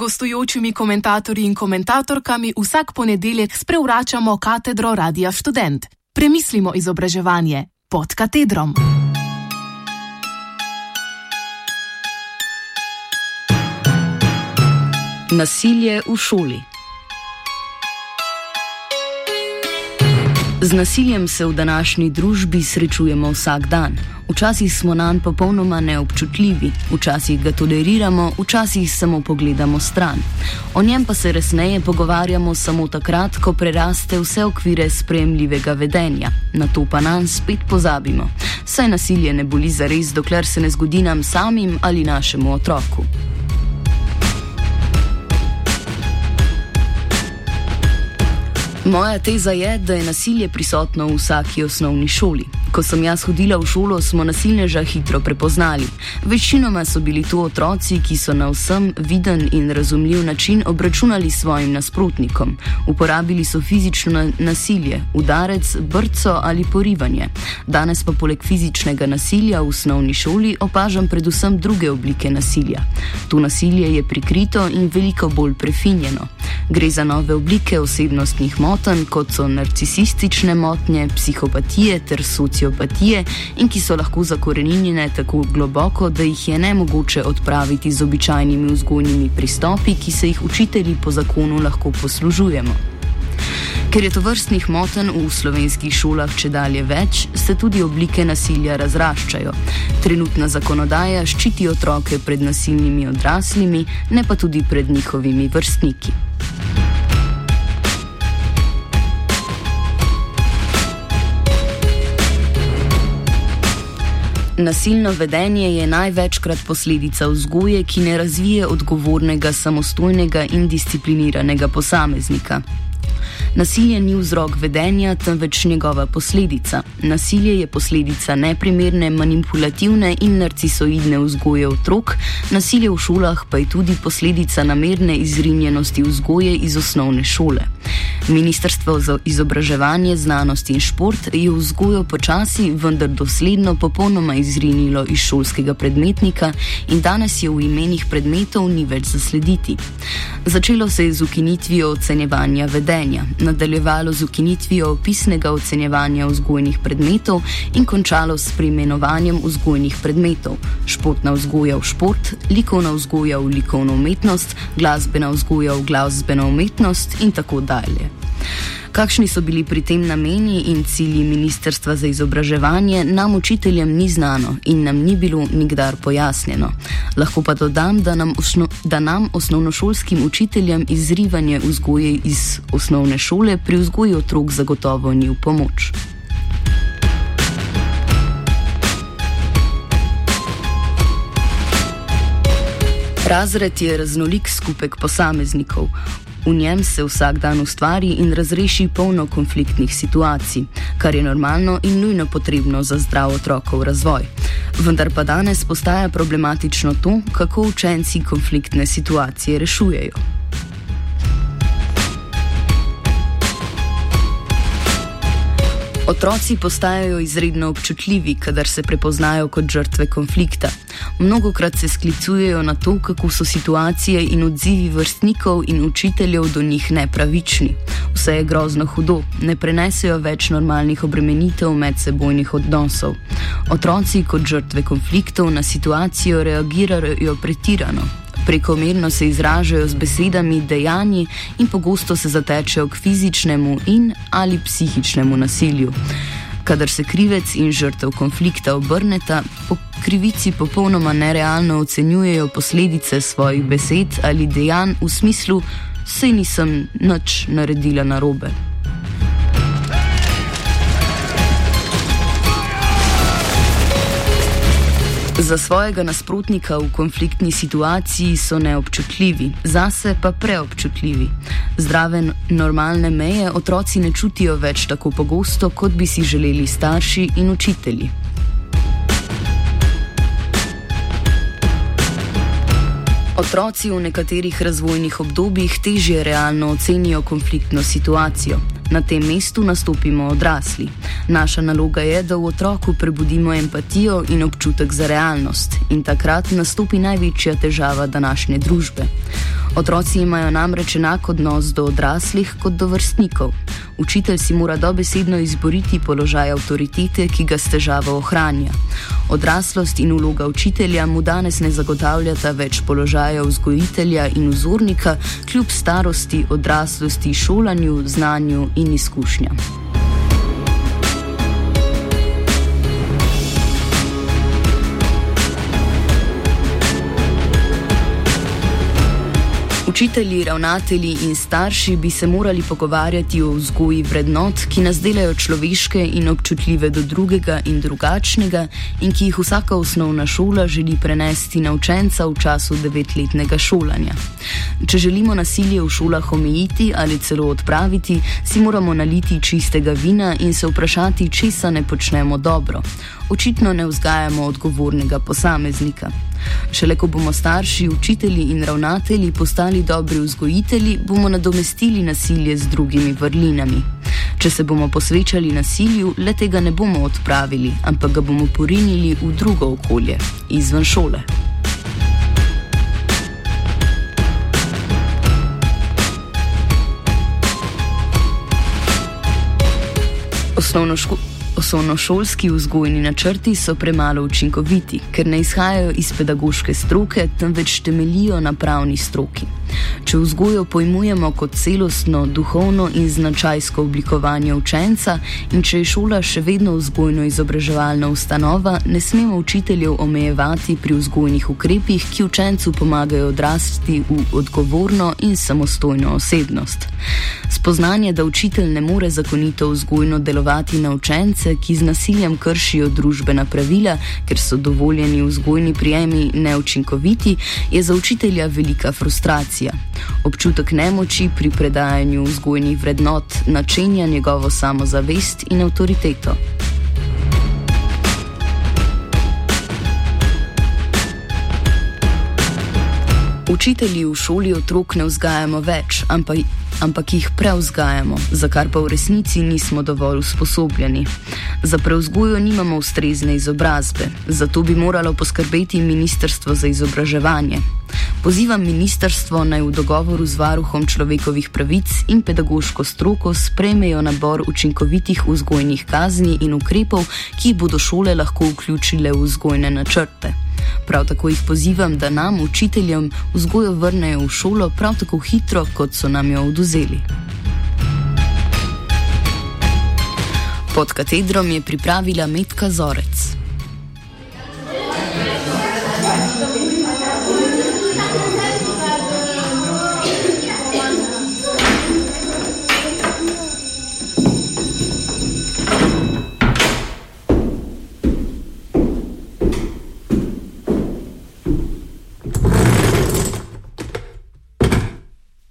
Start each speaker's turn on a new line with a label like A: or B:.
A: gostujočimi komentatorji in komentatorkami vsak ponedeljek sprevračamo katedro Radia Student. Premislimo izobraževanje pod katedrom.
B: Nasilje v šoli. Z nasiljem se v današnji družbi srečujemo vsak dan. Včasih smo na njega popolnoma neobčutljivi, včasih ga toleriramo, včasih samo pogledamo stran. O njem pa se resneje pogovarjamo samo takrat, ko preraste vse okvire sprejemljivega vedenja. Na to pa nam spet pozabimo. Saj nasilje ne boli za res, dokler se ne zgodi nam samim ali našemu otroku. Moja teza je, da je nasilje prisotno v vsaki osnovni šoli. Ko sem jaz hodila v šolo, smo nasilneža hitro prepoznali. Večinoma so bili to otroci, ki so na vsem viden in razumljiv način obračunali svojim nasprotnikom. Uporabili so fizično nasilje, udarec, brco ali porivanje. Danes pa poleg fizičnega nasilja v osnovni šoli opažam predvsem druge oblike nasilja. To nasilje je prikrito in veliko bolj prefinjeno. Gre za nove oblike osebnostnih motenj, kot so narcisistične motnje, psihopatije ter socializem sociopatije in ki so lahko zakorenjene tako globoko, da jih je ne mogoče odpraviti z običajnimi vzgojnimi pristopi, ki se jih učitelji po zakonu lahko poslužujemo. Ker je to vrstnih motenj v slovenskih šolah če dalje več, se tudi oblike nasilja razraščajo. Trenutna zakonodaja ščiti otroke pred nasilnimi odraslimi, ne pa tudi pred njihovimi vrstniki. Nasilno vedenje je največkrat posledica vzgoje, ki ne razvije odgovornega, samostojnega in discipliniranega posameznika. Nasilje ni vzrok vedenja, temveč njegova posledica. Nasilje je posledica neprimerne, manipulativne in narcisoidne vzgoje otrok, nasilje v šolah pa je tudi posledica namerne izrinjenosti vzgoje iz osnovne šole. Ministrstvo za izobraževanje, znanost in šport je vzgojo počasi, vendar dosledno popolnoma izrinilo iz šolskega predmetnika in danes je v imenih predmetov ni več zaslediti. Začelo se je z ukinitvijo ocenjevanja vedenja nadaljevalo z ukinitvijo opisnega ocenjevanja vzgojnih predmetov in končalo s preimenovanjem vzgojnih predmetov: športna vzgoja v šport, likovna vzgoja v likovno umetnost, glasbena vzgoja v glasbeno umetnost in tako dalje. Kakšni so bili pri tem nameni in cilji Ministrstva za izobraževanje, nam učiteljem ni znano in nam ni bilo nikdar pojasnjeno. Lahko pa dodam, da nam, osno, da nam osnovnošolskim učiteljem izrivanje vzgoje iz osnovne šole pri vzgoji otrok zagotovo ni v pomoč. Razred je raznolik skupek posameznikov. V njem se vsak dan ustvari in razreši polno konfliktnih situacij, kar je normalno in nujno potrebno za zdrav otrokov razvoj. Vendar pa danes postaja problematično to, kako učenci konfliktne situacije rešujejo. Otroci postajajo izredno občutljivi, kadar se prepoznajo kot žrtve konflikta. Mnogokrat se sklicujejo na to, kako so situacije in odzivi vrstnikov in učiteljev do njih nepravični. Vse je grozno hudo, ne prenesejo več normalnih obremenitev medsebojnih odnosov. Otroci kot žrtve konfliktov na situacijo reagirajo pretirano, Prekomerno se izražajo z besedami, dejanji in pogosto se zatečejo k fizičnemu in ali psihičnemu nasilju. Kadar se krivec in žrtev konflikta obrneta, po krivici popolnoma nerealno ocenjujejo posledice svojih besed ali dejanj v smislu: Sej nisem nič naredila narobe. Za svojega nasprotnika v konfliktni situaciji so neobčutljivi, zase pa preobčutljivi. Zdrave, normalne meje otroci ne čutijo več tako pogosto, kot bi si želeli starši in učitelji. Otroci v nekaterih razvojnih obdobjih težje realno ocenijo konfliktno situacijo. Na tem mestu nastopimo odrasli. Naša naloga je, da v otroku prebudimo empatijo in občutek za realnost, in takrat nastopi največja težava današnje družbe. Otroci imajo namreč enak odnos do odraslih kot do vrstnikov. Učitelj si mora dobesedno izboriti položaj avtoritete, ki ga s težavo ohranja. Odraslost in vloga učitelja mu danes ne zagotavljata več položaja vzgojitelja in vzornika, kljub starosti, odraslosti, šolanju, znanju in izkušnjam. Učitelji, ravnatelji in starši bi se morali pogovarjati o vzgoji vrednot, ki nas delajo človeške in občutljive do drugega in drugačnega, in ki jih vsaka osnovna šola želi prenesti na učenca v času devetletnega šolanja. Če želimo nasilje v šolah omejiti ali celo odpraviti, si moramo naliti čistega vina in se vprašati, česa ne počnemo dobro. Očitno ne vzgajamo odgovornega posameznika. Šele ko bomo starši, učitelji in ravnatelji postali dobri vzgojitelji, bomo nadomestili nasilje z drugimi vrlinami. Če se bomo posvečali nasilju, le tega ne bomo odpravili, ampak ga bomo porinili v drugo okolje, izven šole. Osnovno školo. Osnovnošolski vzgojni načrti so premalo učinkoviti, ker ne izhajajo iz pedagoške stroke, temveč temelijo na pravni stroki. Če vzgojo pojmujemo kot celostno, duhovno in značajsko oblikovanje učenca, in če je šola še vedno vzgojno-izobraževalna ustanova, ne smemo učiteljev omejevati pri vzgojnih ukrepih, ki učencu pomagajo odrasti v odgovorno in samostojno osebnost. Spoznanje, da učitelj ne more zakonito vzgojno delovati na učence, ki z nasiljem kršijo družbena pravila, ker so dovoljeni vzgojni prijemi neučinkoviti, je za učitelja velika frustracija. Občutek nemoči pri predajanju vzgojnih vrednot načenja njegovo samozavest in avtoriteto. Učitelji v šoli otrok ne vzgajamo več, ampak ampak jih preuzgajamo, za kar pa v resnici nismo dovolj usposobljeni. Za preuzgojo nimamo ustrezne izobrazbe, zato bi moralo poskrbeti Ministrstvo za izobraževanje. Pozivam ministrstvo naj v dogovoru z varuhom človekovih pravic in pedagoško stroko sprejmejo nabor učinkovitih vzgojnih kazni in ukrepov, ki bodo šole lahko vključile v vzgojne načrte. Prav tako jih pozivam, da nam, učiteljem, vzgojo vrnejo v šolo prav tako hitro, kot so nam jo oduzeli. Pod katedrom je pripravila Metka Zorec.